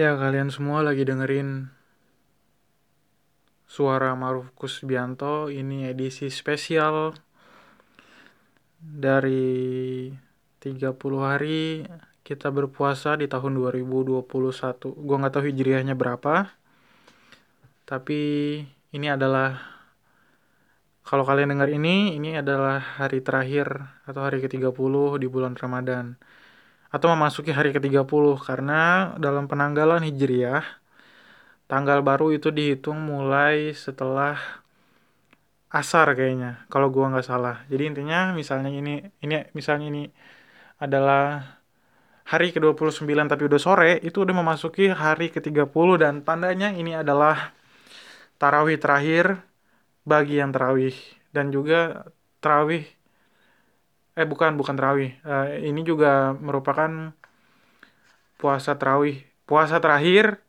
Ya, kalian semua lagi dengerin suara Marufkus Bianto. Ini edisi spesial dari 30 hari kita berpuasa di tahun 2021. Gua nggak tahu hijriahnya berapa. Tapi ini adalah kalau kalian dengar ini, ini adalah hari terakhir atau hari ke-30 di bulan Ramadan atau memasuki hari ke-30 karena dalam penanggalan Hijriah tanggal baru itu dihitung mulai setelah asar kayaknya kalau gua nggak salah. Jadi intinya misalnya ini ini misalnya ini adalah hari ke-29 tapi udah sore itu udah memasuki hari ke-30 dan tandanya ini adalah tarawih terakhir bagi yang tarawih dan juga tarawih eh bukan bukan terawih. Uh, ini juga merupakan puasa terawih. Puasa terakhir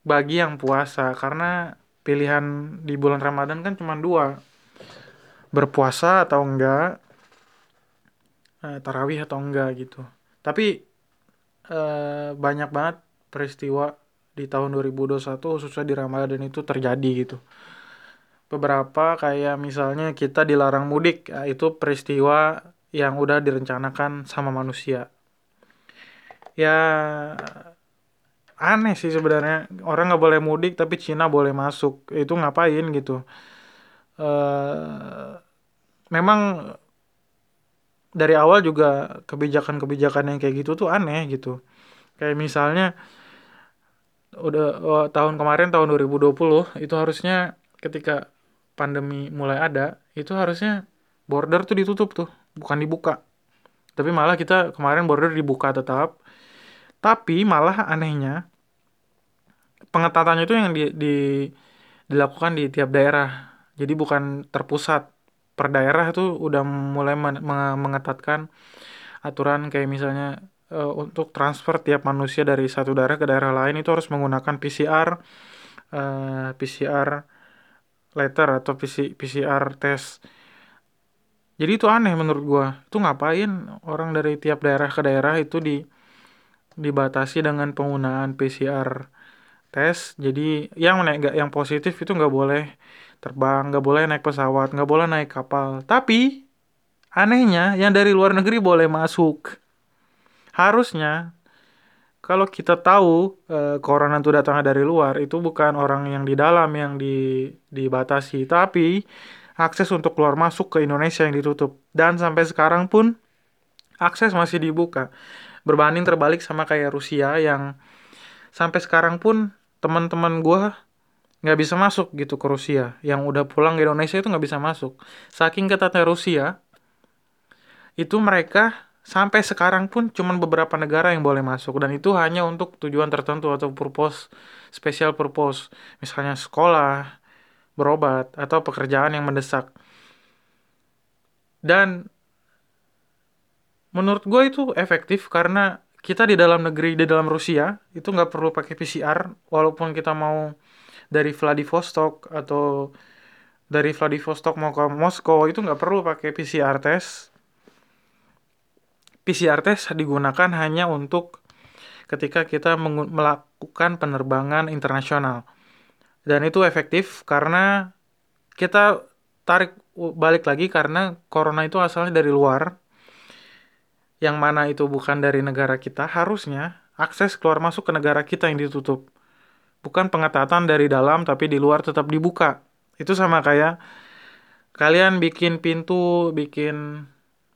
bagi yang puasa karena pilihan di bulan Ramadan kan cuma dua. Berpuasa atau enggak uh, tarawih atau enggak gitu. Tapi uh, banyak banget peristiwa di tahun 2021 khususnya di Ramadan itu terjadi gitu. Beberapa kayak misalnya kita dilarang mudik itu peristiwa yang udah direncanakan sama manusia. Ya aneh sih sebenarnya. Orang nggak boleh mudik tapi Cina boleh masuk. Itu ngapain gitu? Uh, memang dari awal juga kebijakan-kebijakan yang kayak gitu tuh aneh gitu. Kayak misalnya udah oh, tahun kemarin tahun 2020 itu harusnya ketika pandemi mulai ada itu harusnya border tuh ditutup tuh bukan dibuka. Tapi malah kita kemarin border dibuka tetap. Tapi malah anehnya pengetatannya itu yang di, di dilakukan di tiap daerah. Jadi bukan terpusat. Per daerah itu udah mulai men mengetatkan aturan kayak misalnya uh, untuk transfer tiap manusia dari satu daerah ke daerah lain itu harus menggunakan PCR uh, eh, PCR letter atau PCR test jadi itu aneh menurut gua. Itu ngapain orang dari tiap daerah ke daerah itu di dibatasi dengan penggunaan PCR tes jadi yang naik yang positif itu nggak boleh terbang nggak boleh naik pesawat nggak boleh naik kapal. Tapi anehnya yang dari luar negeri boleh masuk. Harusnya kalau kita tahu e, corona itu datangnya dari luar itu bukan orang yang di dalam yang di dibatasi. Tapi akses untuk keluar masuk ke Indonesia yang ditutup. Dan sampai sekarang pun akses masih dibuka. Berbanding terbalik sama kayak Rusia yang sampai sekarang pun teman-teman gue nggak bisa masuk gitu ke Rusia. Yang udah pulang ke Indonesia itu nggak bisa masuk. Saking ketatnya Rusia, itu mereka sampai sekarang pun cuma beberapa negara yang boleh masuk dan itu hanya untuk tujuan tertentu atau purpose special purpose misalnya sekolah berobat atau pekerjaan yang mendesak. Dan menurut gue itu efektif karena kita di dalam negeri, di dalam Rusia, itu nggak perlu pakai PCR, walaupun kita mau dari Vladivostok atau dari Vladivostok mau ke Moskow itu nggak perlu pakai PCR test. PCR test digunakan hanya untuk ketika kita melakukan penerbangan internasional dan itu efektif karena kita tarik balik lagi karena corona itu asalnya dari luar. Yang mana itu bukan dari negara kita harusnya akses keluar masuk ke negara kita yang ditutup. Bukan pengetatan dari dalam tapi di luar tetap dibuka. Itu sama kayak kalian bikin pintu bikin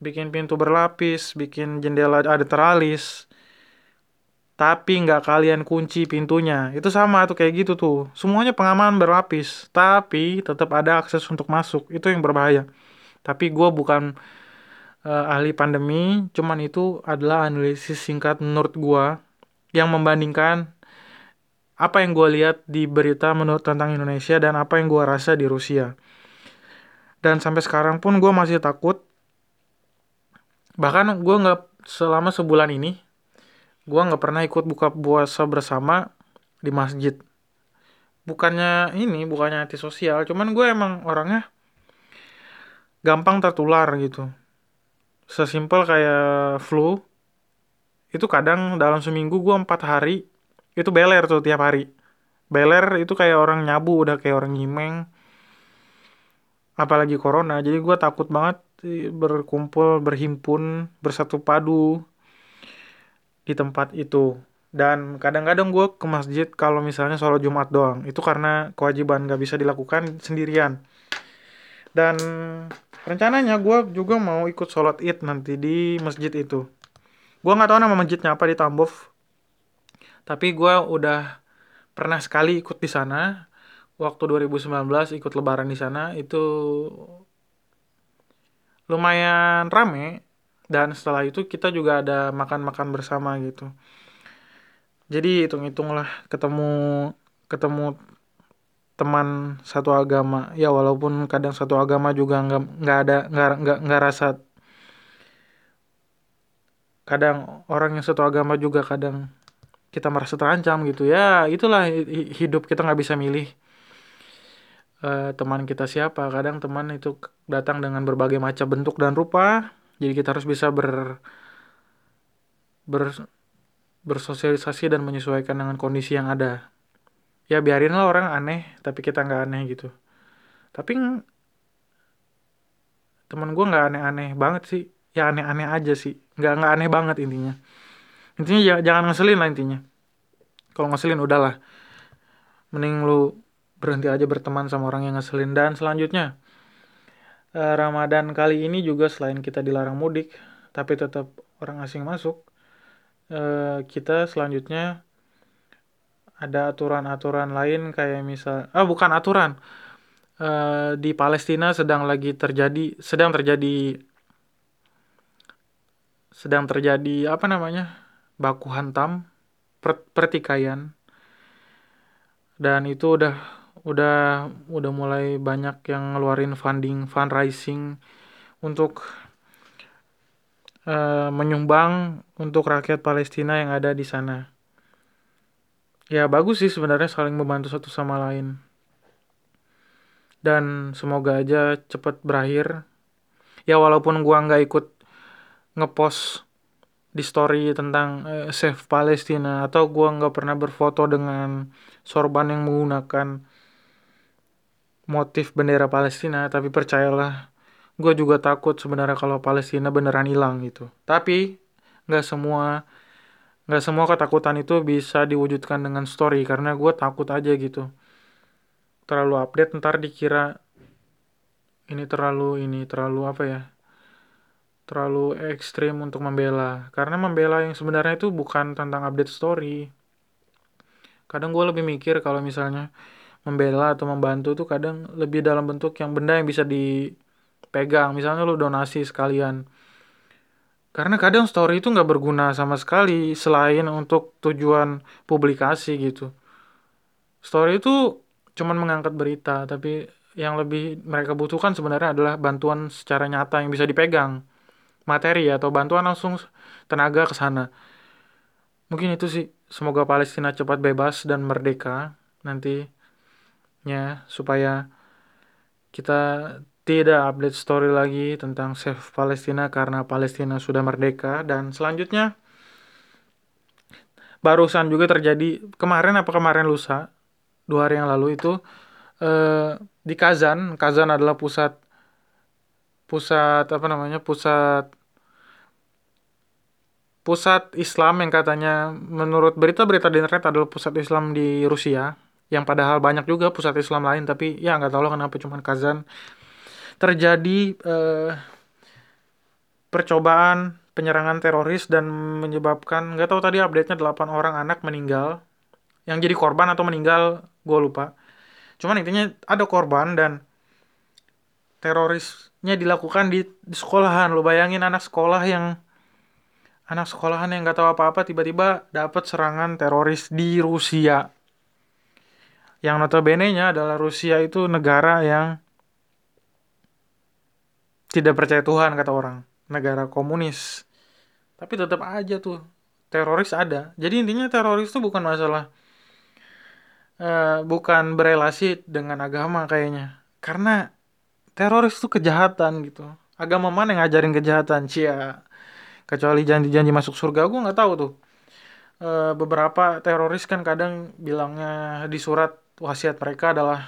bikin pintu berlapis bikin jendela ada teralis tapi nggak kalian kunci pintunya. Itu sama tuh kayak gitu tuh. Semuanya pengaman berlapis, tapi tetap ada akses untuk masuk. Itu yang berbahaya. Tapi gue bukan uh, ahli pandemi, cuman itu adalah analisis singkat menurut gue yang membandingkan apa yang gue lihat di berita menurut tentang Indonesia dan apa yang gue rasa di Rusia. Dan sampai sekarang pun gue masih takut. Bahkan gue nggak selama sebulan ini gue nggak pernah ikut buka puasa bersama di masjid. Bukannya ini bukannya antisosial cuman gue emang orangnya gampang tertular gitu. Sesimpel kayak flu itu kadang dalam seminggu gue empat hari itu beler tuh tiap hari. Beler itu kayak orang nyabu udah kayak orang nyimeng. Apalagi corona jadi gue takut banget berkumpul berhimpun bersatu padu di tempat itu. Dan kadang-kadang gue ke masjid kalau misalnya sholat Jumat doang. Itu karena kewajiban gak bisa dilakukan sendirian. Dan rencananya gue juga mau ikut sholat id nanti di masjid itu. Gue nggak tahu nama masjidnya apa di Tambov. Tapi gue udah pernah sekali ikut di sana. Waktu 2019 ikut lebaran di sana. Itu lumayan rame dan setelah itu kita juga ada makan-makan bersama gitu. Jadi hitung-hitunglah ketemu ketemu teman satu agama. Ya walaupun kadang satu agama juga nggak nggak ada nggak nggak nggak rasa. Kadang orang yang satu agama juga kadang kita merasa terancam gitu. Ya itulah hidup kita nggak bisa milih. Uh, teman kita siapa? Kadang teman itu datang dengan berbagai macam bentuk dan rupa jadi kita harus bisa ber ber bersosialisasi dan menyesuaikan dengan kondisi yang ada. Ya biarinlah orang aneh tapi kita nggak aneh gitu. Tapi teman gue nggak aneh-aneh banget sih. Ya aneh-aneh aja sih. Nggak nggak aneh banget intinya. Intinya ya, jangan ngeselin lah intinya. Kalau ngeselin udahlah. Mending lu berhenti aja berteman sama orang yang ngeselin. Dan selanjutnya eh, Ramadan kali ini juga selain kita dilarang mudik tapi tetap orang asing masuk Eh, kita selanjutnya ada aturan-aturan lain kayak misal ah bukan aturan uh, di Palestina sedang lagi terjadi sedang terjadi sedang terjadi apa namanya baku hantam per, pertikaian. Dan itu udah udah udah mulai banyak yang ngeluarin funding fundraising untuk uh, menyumbang untuk rakyat Palestina yang ada di sana. Ya bagus sih sebenarnya saling membantu satu sama lain. Dan semoga aja cepat berakhir. Ya walaupun gua nggak ikut ngepost di story tentang uh, Save Palestina atau gua nggak pernah berfoto dengan sorban yang menggunakan motif bendera Palestina tapi percayalah gue juga takut sebenarnya kalau Palestina beneran hilang gitu. Tapi nggak semua nggak semua ketakutan itu bisa diwujudkan dengan story karena gue takut aja gitu. Terlalu update ntar dikira ini terlalu ini terlalu apa ya terlalu ekstrim untuk membela. Karena membela yang sebenarnya itu bukan tentang update story. Kadang gue lebih mikir kalau misalnya membela atau membantu tuh kadang lebih dalam bentuk yang benda yang bisa di pegang misalnya lu donasi sekalian. Karena kadang story itu nggak berguna sama sekali selain untuk tujuan publikasi gitu. Story itu cuman mengangkat berita tapi yang lebih mereka butuhkan sebenarnya adalah bantuan secara nyata yang bisa dipegang. Materi atau bantuan langsung tenaga ke sana. Mungkin itu sih. Semoga Palestina cepat bebas dan merdeka nantinya supaya kita tidak update story lagi tentang Save Palestina karena Palestina sudah merdeka. Dan selanjutnya barusan juga terjadi kemarin apa kemarin lusa dua hari yang lalu itu eh, di Kazan. Kazan adalah pusat pusat apa namanya pusat pusat Islam yang katanya menurut berita-berita di internet adalah pusat Islam di Rusia yang padahal banyak juga pusat Islam lain tapi ya nggak tahu lah kenapa cuma Kazan. Terjadi eh, percobaan penyerangan teroris dan menyebabkan nggak tahu tadi update-nya 8 orang anak meninggal. Yang jadi korban atau meninggal gue lupa. Cuman intinya ada korban dan terorisnya dilakukan di, di sekolahan lo. Bayangin anak sekolah yang anak sekolahan yang nggak tahu apa-apa tiba-tiba dapat serangan teroris di Rusia yang notabene nya adalah Rusia itu negara yang tidak percaya Tuhan kata orang. Negara komunis. Tapi tetap aja tuh teroris ada. Jadi intinya teroris tuh bukan masalah uh, bukan berelasi dengan agama kayaknya. Karena teroris tuh kejahatan gitu. Agama mana yang ngajarin kejahatan? Cia. Kecuali janji-janji masuk surga. Gue nggak tahu tuh. Uh, beberapa teroris kan kadang bilangnya di surat wasiat mereka adalah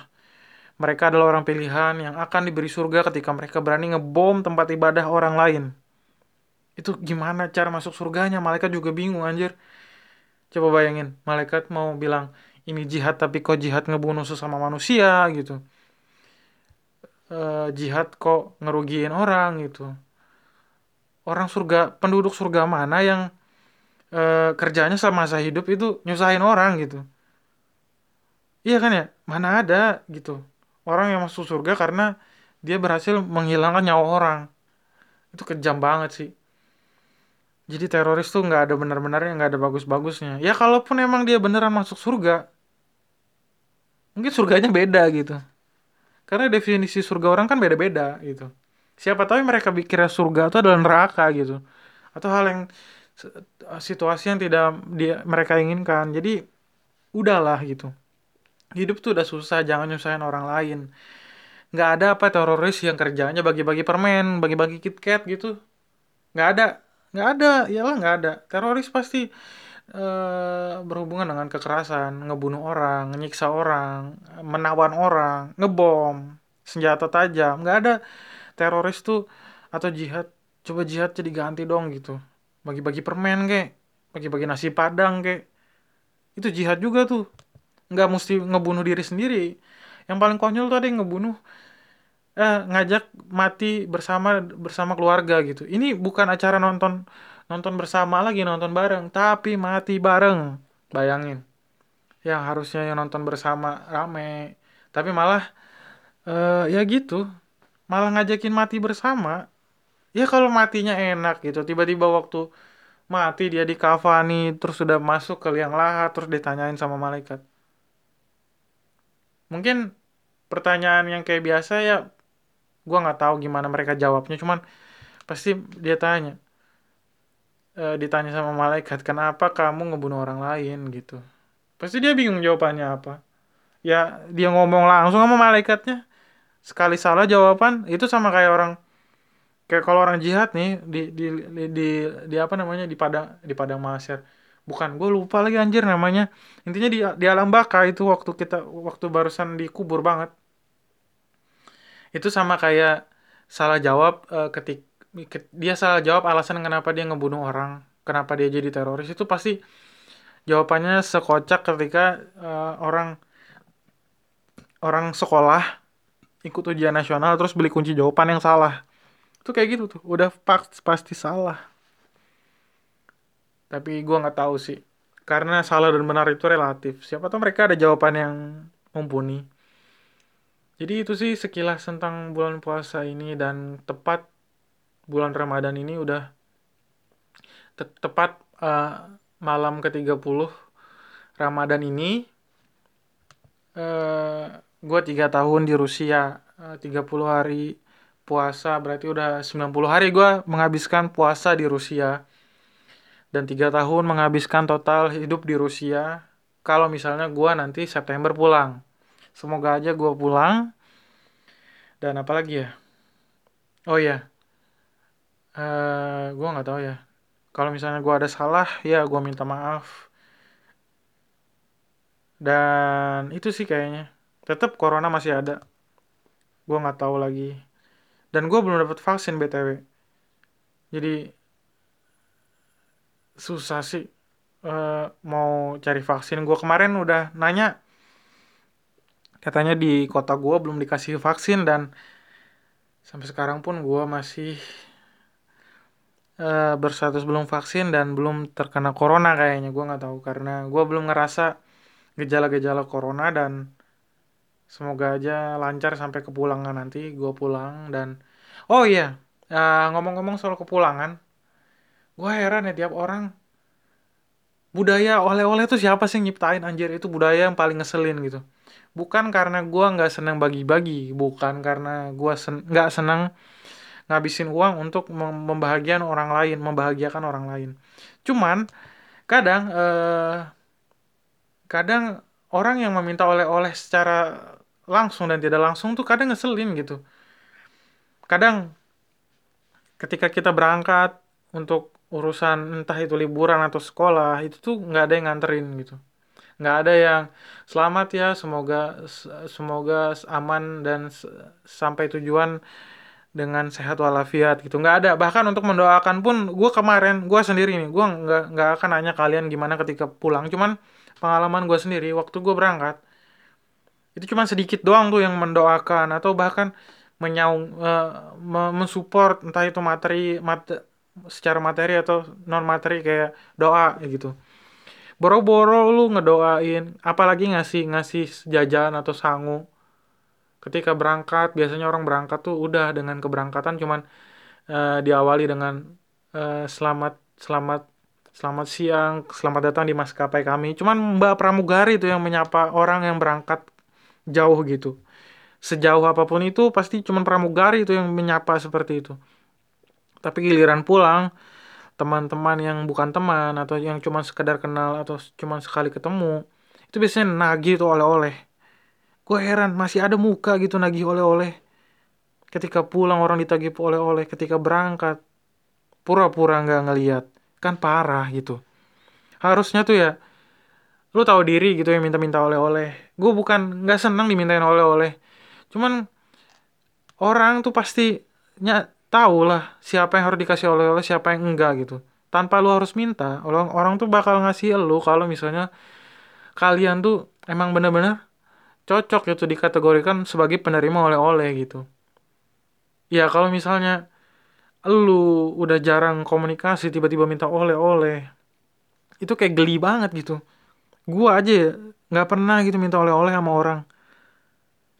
mereka adalah orang pilihan yang akan diberi surga ketika mereka berani ngebom tempat ibadah orang lain. Itu gimana cara masuk surganya? Malaikat juga bingung anjir. Coba bayangin, malaikat mau bilang ini jihad tapi kok jihad ngebunuh sesama manusia gitu. E, jihad kok ngerugiin orang gitu. Orang surga, penduduk surga mana yang e, kerjanya selama masa hidup itu nyusahin orang gitu. Iya kan ya? Mana ada gitu. Orang yang masuk surga karena dia berhasil menghilangkan nyawa orang. Itu kejam banget sih. Jadi teroris tuh nggak ada benar-benarnya nggak ada bagus-bagusnya. Ya kalaupun emang dia beneran masuk surga mungkin surganya beda gitu. Karena definisi surga orang kan beda-beda gitu. Siapa tahu mereka pikirnya surga itu adalah neraka gitu. Atau hal yang situasi yang tidak dia mereka inginkan. Jadi udahlah gitu hidup tuh udah susah jangan nyusahin orang lain. Nggak ada apa teroris yang kerjanya bagi-bagi permen bagi-bagi KitKat gitu. Nggak ada nggak ada. Iyalah nggak ada. Teroris pasti uh, berhubungan dengan kekerasan ngebunuh orang nyiksa orang menawan orang ngebom senjata tajam. Nggak ada. Teroris tuh atau jihad coba jihad jadi ganti dong gitu. Bagi-bagi permen kek bagi-bagi nasi padang kek. Itu jihad juga tuh nggak mesti ngebunuh diri sendiri. Yang paling konyol tuh ada yang ngebunuh eh, ngajak mati bersama bersama keluarga gitu. Ini bukan acara nonton nonton bersama lagi nonton bareng tapi mati bareng. Bayangin. Yang harusnya yang nonton bersama rame tapi malah eh, ya gitu. Malah ngajakin mati bersama. Ya kalau matinya enak gitu tiba-tiba waktu mati dia di kafani terus sudah masuk ke liang lahat terus ditanyain sama malaikat mungkin pertanyaan yang kayak biasa ya gue nggak tahu gimana mereka jawabnya cuman pasti dia tanya e, ditanya sama malaikat kenapa kamu ngebunuh orang lain? gitu. Pasti dia bingung jawabannya apa. Ya dia ngomong langsung sama malaikatnya. Sekali salah jawaban itu sama kayak orang kayak kalau orang jihad nih di di di, di, di apa namanya di padang di padang masyar bukan gue lupa lagi anjir namanya. Intinya di di alam baka itu waktu kita waktu barusan dikubur banget. Itu sama kayak salah jawab uh, ketik dia salah jawab alasan kenapa dia ngebunuh orang kenapa dia jadi teroris. Itu pasti jawabannya sekocak ketika uh, orang orang sekolah ikut ujian nasional terus beli kunci jawaban yang salah. Itu kayak gitu tuh udah pasti salah tapi gue nggak tahu sih. Karena salah dan benar itu relatif. Siapa tahu mereka ada jawaban yang mumpuni. Jadi itu sih sekilas tentang bulan puasa ini dan tepat bulan Ramadan ini udah te tepat uh, malam ke-30 Ramadan ini uh, gue tiga tahun di Rusia uh, 30 hari puasa berarti udah 90 hari gue menghabiskan puasa di Rusia dan tiga tahun menghabiskan total hidup di Rusia. Kalau misalnya gue nanti September pulang. Semoga aja gue pulang. Dan apalagi ya? Oh ya uh, eh, gue nggak tahu ya. Kalau misalnya gue ada salah ya gue minta maaf. Dan itu sih kayaknya. Tetap corona masih ada. Gue nggak tahu lagi. Dan gue belum dapat vaksin btw jadi susah sih uh, mau cari vaksin. Gue kemarin udah nanya katanya di kota gue belum dikasih vaksin dan sampai sekarang pun gue masih uh, berstatus belum vaksin dan belum terkena corona kayaknya. Gue nggak tahu karena gue belum ngerasa gejala-gejala corona dan semoga aja lancar sampai kepulangan nanti gue pulang dan oh iya uh, ngomong-ngomong soal kepulangan gue heran ya tiap orang. Budaya oleh-oleh tuh siapa sih yang nyiptain? Anjir itu budaya yang paling ngeselin gitu. Bukan karena gue nggak senang bagi-bagi bukan karena gue sen nggak senang ngabisin uang untuk membahagiakan orang lain membahagiakan orang lain. Cuman kadang eh, kadang orang yang meminta oleh-oleh secara langsung dan tidak langsung tuh kadang ngeselin gitu. Kadang ketika kita berangkat untuk urusan entah itu liburan atau sekolah itu tuh nggak ada yang nganterin gitu. Nggak ada yang selamat ya semoga semoga aman dan sampai tujuan dengan sehat walafiat gitu. Nggak ada. Bahkan untuk mendoakan pun gue kemarin gue sendiri nih gue nggak nggak akan nanya kalian gimana ketika pulang. Cuman pengalaman gue sendiri waktu gue berangkat itu cuma sedikit doang tuh yang mendoakan atau bahkan menyaung uh, mensupport entah itu materi mat secara materi atau non materi kayak doa gitu. Boro-boro lu ngedoain apalagi ngasih ngasih jajan atau sangu. Ketika berangkat biasanya orang berangkat tuh udah dengan keberangkatan cuman uh, diawali dengan uh, selamat selamat selamat siang selamat datang di maskapai kami. Cuman Mbak Pramugari itu yang menyapa orang yang berangkat jauh gitu. Sejauh apa pun itu pasti cuman pramugari itu yang menyapa seperti itu tapi giliran pulang teman-teman yang bukan teman atau yang cuma sekedar kenal atau cuma sekali ketemu itu biasanya nagih tuh oleh-oleh. Gue heran masih ada muka gitu nagih oleh-oleh. Ketika pulang orang ditagih oleh-oleh ketika berangkat pura-pura nggak ngeliat kan parah gitu. Harusnya tuh ya lu tahu diri gitu yang minta-minta oleh-oleh. Gue bukan nggak senang dimintain oleh-oleh. Cuman orang tuh pasti nya tahu lah siapa yang harus dikasih oleh-oleh siapa yang enggak gitu tanpa lu harus minta orang orang tuh bakal ngasih lu kalau misalnya kalian tuh emang bener-bener cocok gitu dikategorikan sebagai penerima oleh-oleh gitu. Ya kalau misalnya lu udah jarang komunikasi tiba-tiba minta oleh-oleh itu kayak geli banget gitu. Gua aja nggak pernah gitu minta oleh-oleh sama orang.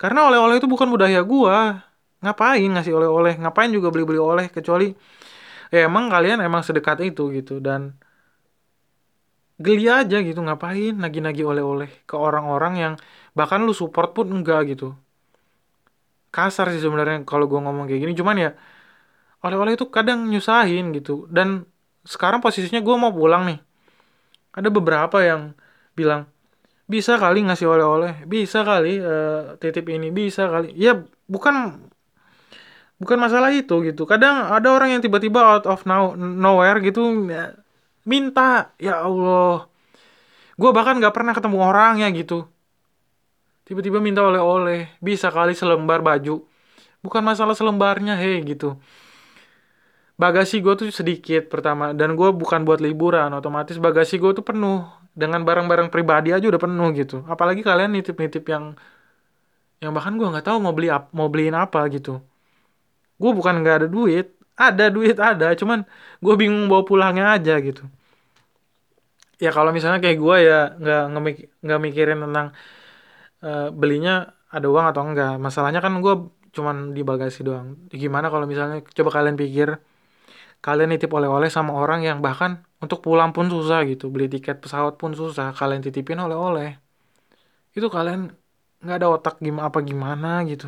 Karena oleh-oleh itu bukan budaya gua. Ngapain ngasih oleh-oleh? Ngapain juga beli-beli oleh? Kecuali ya emang kalian emang sedekat itu gitu. Dan geli aja gitu ngapain nagi-nagi oleh-oleh ke orang-orang yang bahkan lu support pun enggak gitu. Kasar sih sebenarnya kalau gue ngomong kayak gini. Cuman ya oleh-oleh itu kadang nyusahin gitu. Dan sekarang posisinya gue mau pulang nih. Ada beberapa yang bilang bisa kali ngasih oleh-oleh bisa kali uh, titip ini bisa kali. Ya bukan bukan masalah itu gitu. Kadang ada orang yang tiba-tiba out of now, nowhere gitu ya, minta ya Allah gue bahkan nggak pernah ketemu orangnya gitu. Tiba-tiba minta oleh-oleh bisa kali selembar baju. Bukan masalah selembarnya hei gitu. Bagasi gue tuh sedikit pertama dan gue bukan buat liburan otomatis bagasi gue tuh penuh. Dengan barang-barang pribadi aja udah penuh gitu. Apalagi kalian nitip-nitip yang yang bahkan gue nggak tahu mau beli mau beliin apa gitu gue bukan nggak ada duit. Ada duit ada. Cuman gue bingung bawa pulangnya aja gitu. Ya kalau misalnya kayak gue ya nggak nggak mikirin tentang uh, belinya ada uang atau enggak masalahnya kan gue cuman di bagasi doang. Gimana kalau misalnya coba kalian pikir kalian nitip oleh-oleh sama orang yang bahkan untuk pulang pun susah gitu. Beli tiket pesawat pun susah. Kalian titipin oleh-oleh. Itu kalian nggak ada otak gimana apa gimana gitu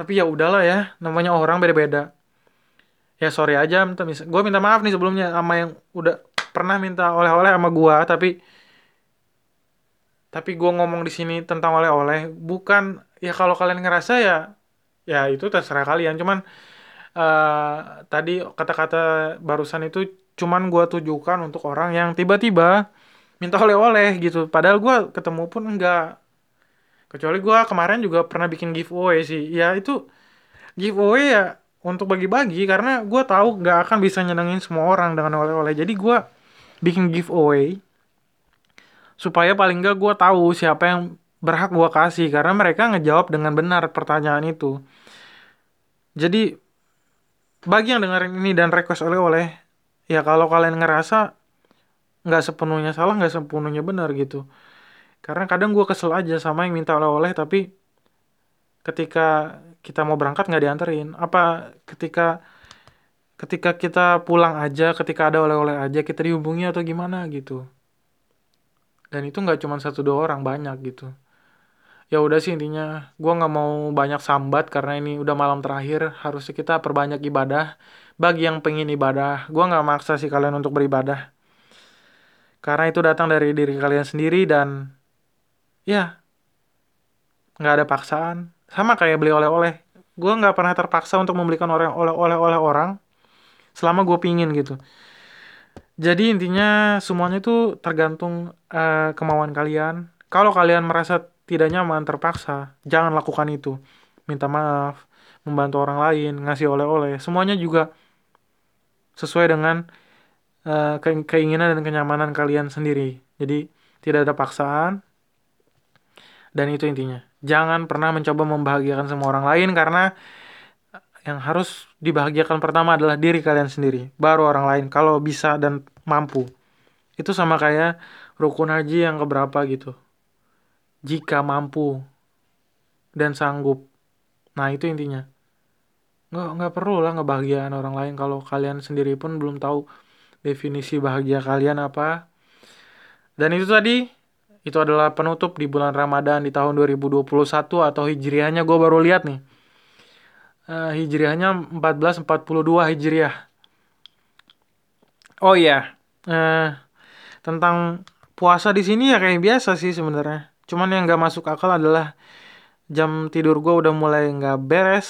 tapi ya udahlah ya namanya orang beda-beda. Ya sorry aja minta gue minta maaf nih sebelumnya sama yang udah pernah minta oleh-oleh sama gue tapi tapi gue ngomong di sini tentang oleh-oleh bukan ya kalau kalian ngerasa ya ya itu terserah kalian. Cuman uh, tadi kata-kata barusan itu cuman gue tujukan untuk orang yang tiba-tiba minta oleh-oleh gitu. Padahal gue ketemu pun enggak kecuali gue kemarin juga pernah bikin giveaway sih. Ya itu giveaway ya untuk bagi-bagi karena gue tahu nggak akan bisa nyenengin semua orang dengan oleh-oleh. Jadi gue bikin giveaway supaya paling nggak gue tahu siapa yang berhak gue kasih karena mereka ngejawab dengan benar pertanyaan itu. Jadi bagi yang dengerin ini dan request oleh-oleh ya kalau kalian ngerasa nggak sepenuhnya salah nggak sepenuhnya benar gitu karena kadang gue kesel aja sama yang minta oleh-oleh tapi ketika kita mau berangkat nggak dianterin. Apa ketika ketika kita pulang aja ketika ada oleh-oleh aja kita dihubungi atau gimana gitu. Dan itu nggak cuma satu dua orang banyak gitu. Ya udah sih intinya gue nggak mau banyak sambat karena ini udah malam terakhir. Harusnya kita perbanyak ibadah. Bagi yang pengen ibadah gue nggak maksa sih kalian untuk beribadah. Karena itu datang dari diri kalian sendiri dan ya. Nggak ada paksaan. Sama kayak beli oleh-oleh. Gue nggak pernah terpaksa untuk membelikan oleh-oleh oleh orang selama gue pingin gitu. Jadi intinya semuanya itu tergantung uh, kemauan kalian. Kalau kalian merasa tidak nyaman terpaksa jangan lakukan itu. Minta maaf membantu orang lain ngasih oleh-oleh. Semuanya juga sesuai dengan uh, keinginan dan kenyamanan kalian sendiri. Jadi tidak ada paksaan dan itu intinya. Jangan pernah mencoba membahagiakan semua orang lain karena yang harus dibahagiakan pertama adalah diri kalian sendiri baru orang lain kalau bisa dan mampu. Itu sama kayak rukun haji yang keberapa gitu. Jika mampu dan sanggup. Nah itu intinya. Nggak nggak perlu lah ngebahagiakan orang lain. Kalau kalian sendiri pun belum tahu definisi bahagia kalian apa. Dan itu tadi itu adalah penutup di bulan Ramadan di tahun 2021 atau hijriahnya gue baru lihat nih. Uh, hijriahnya 1442 hijriah. Oh iya, uh, tentang puasa di sini ya kayak biasa sih sebenarnya. Cuman yang gak masuk akal adalah jam tidur gue udah mulai nggak beres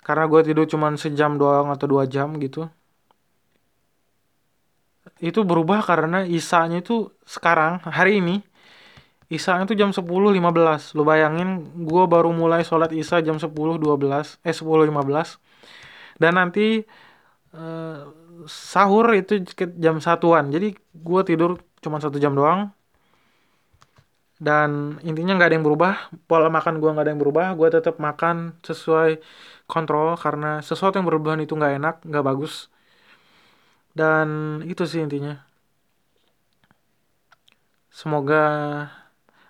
karena gue tidur cuma sejam doang atau dua jam gitu itu berubah karena isanya itu sekarang hari ini Isa itu jam 10.15 Lu bayangin gue baru mulai sholat Isa jam 10.12 Eh 10.15 Dan nanti eh, Sahur itu jam satuan. Jadi gue tidur cuma satu jam doang. Dan intinya nggak ada yang berubah Pola makan gue nggak ada yang berubah. Gue tetap makan sesuai kontrol Karena sesuatu yang berlebihan itu nggak enak nggak bagus dan itu sih intinya. Semoga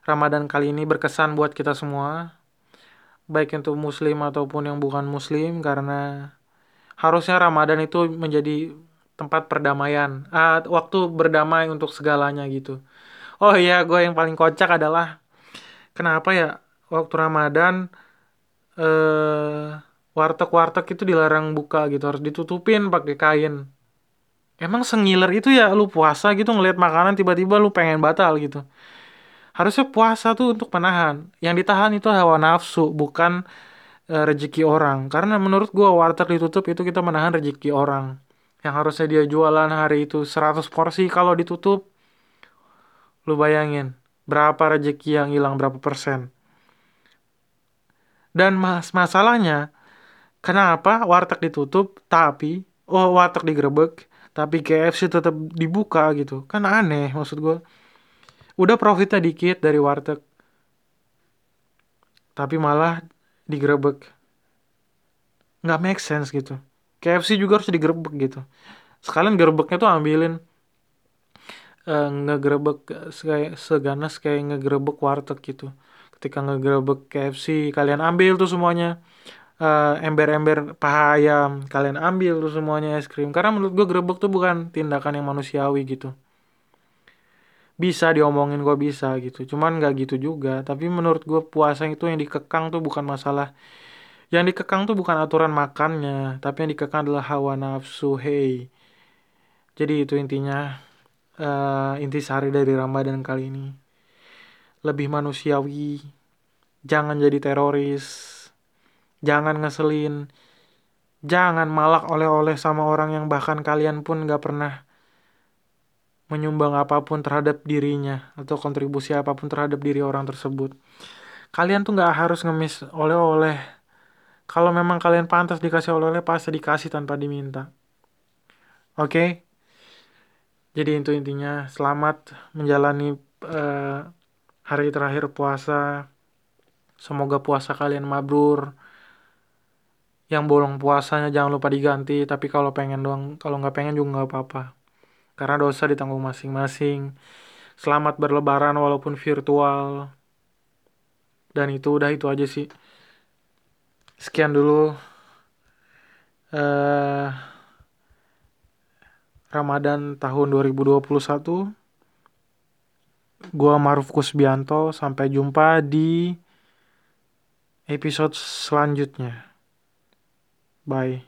Ramadan kali ini berkesan buat kita semua. Baik untuk muslim ataupun yang bukan muslim karena harusnya Ramadan itu menjadi tempat perdamaian uh, waktu berdamai untuk segalanya gitu. Oh iya gue yang paling kocak adalah kenapa ya waktu Ramadan eh warteg-warteg itu dilarang buka gitu harus ditutupin pakai kain emang sengiler itu ya lu puasa gitu ngelihat makanan tiba-tiba lu pengen batal gitu. Harusnya puasa tuh untuk menahan. Yang ditahan itu hawa nafsu bukan e, rezeki orang. Karena menurut gua warteg ditutup itu kita menahan rezeki orang. Yang harusnya dia jualan hari itu 100 porsi kalau ditutup lu bayangin berapa rezeki yang hilang berapa persen. Dan mas masalahnya kenapa warteg ditutup tapi oh warteg digerebek tapi KFC tetap dibuka gitu. Kan aneh maksud gue udah profitnya dikit dari warteg. Tapi malah digerebek. Nggak make sense gitu. KFC juga harus digerebek gitu. Sekalian gerebeknya tuh ambilin uh, ngegerebek kayak seganas kayak ngegerebek warteg gitu. Ketika ngegerebek KFC kalian ambil tuh semuanya uh, ember-ember paha ayam kalian ambil tuh semuanya es krim. Karena menurut gue grebek tuh bukan tindakan yang manusiawi gitu. Bisa diomongin gue bisa gitu. Cuman nggak gitu juga. Tapi menurut gue puasa itu yang dikekang tuh bukan masalah yang dikekang tuh bukan aturan makannya. Tapi yang dikekang adalah hawa nafsu. Hey. Jadi itu intinya uh, inti sari dari Ramadan kali ini. Lebih manusiawi. Jangan jadi teroris jangan ngeselin. Jangan malak oleh-oleh sama orang yang bahkan kalian pun gak pernah menyumbang apa pun terhadap dirinya atau kontribusi apa pun terhadap diri orang tersebut. Kalian tuh gak harus ngemis oleh-oleh. Kalau memang kalian pantas dikasih oleh-oleh pasti dikasih tanpa diminta. Oke? Okay? jadi itu intinya. Selamat menjalani uh, hari terakhir puasa. Semoga puasa kalian mabrur yang bolong puasanya jangan lupa diganti tapi kalau pengen doang kalau nggak pengen juga nggak apa-apa. Karena dosa ditanggung masing-masing. Selamat berlebaran walaupun virtual. Dan itu udah itu aja sih. Sekian dulu. Uh, Ramadan tahun 2021 gua Maruf Kusbianto sampai jumpa di episode selanjutnya Bye.